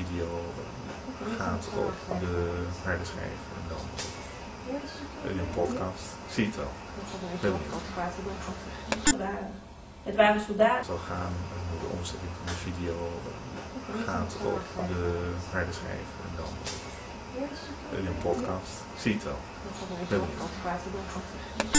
video gaat op de harde schijf en dan in een podcast. Zie je het wel. Ben. Het waren soldaten. Zo gaan eh, de omzetting van de video gaat op de harde schijf en dan in een podcast. Zie je het wel. Ben.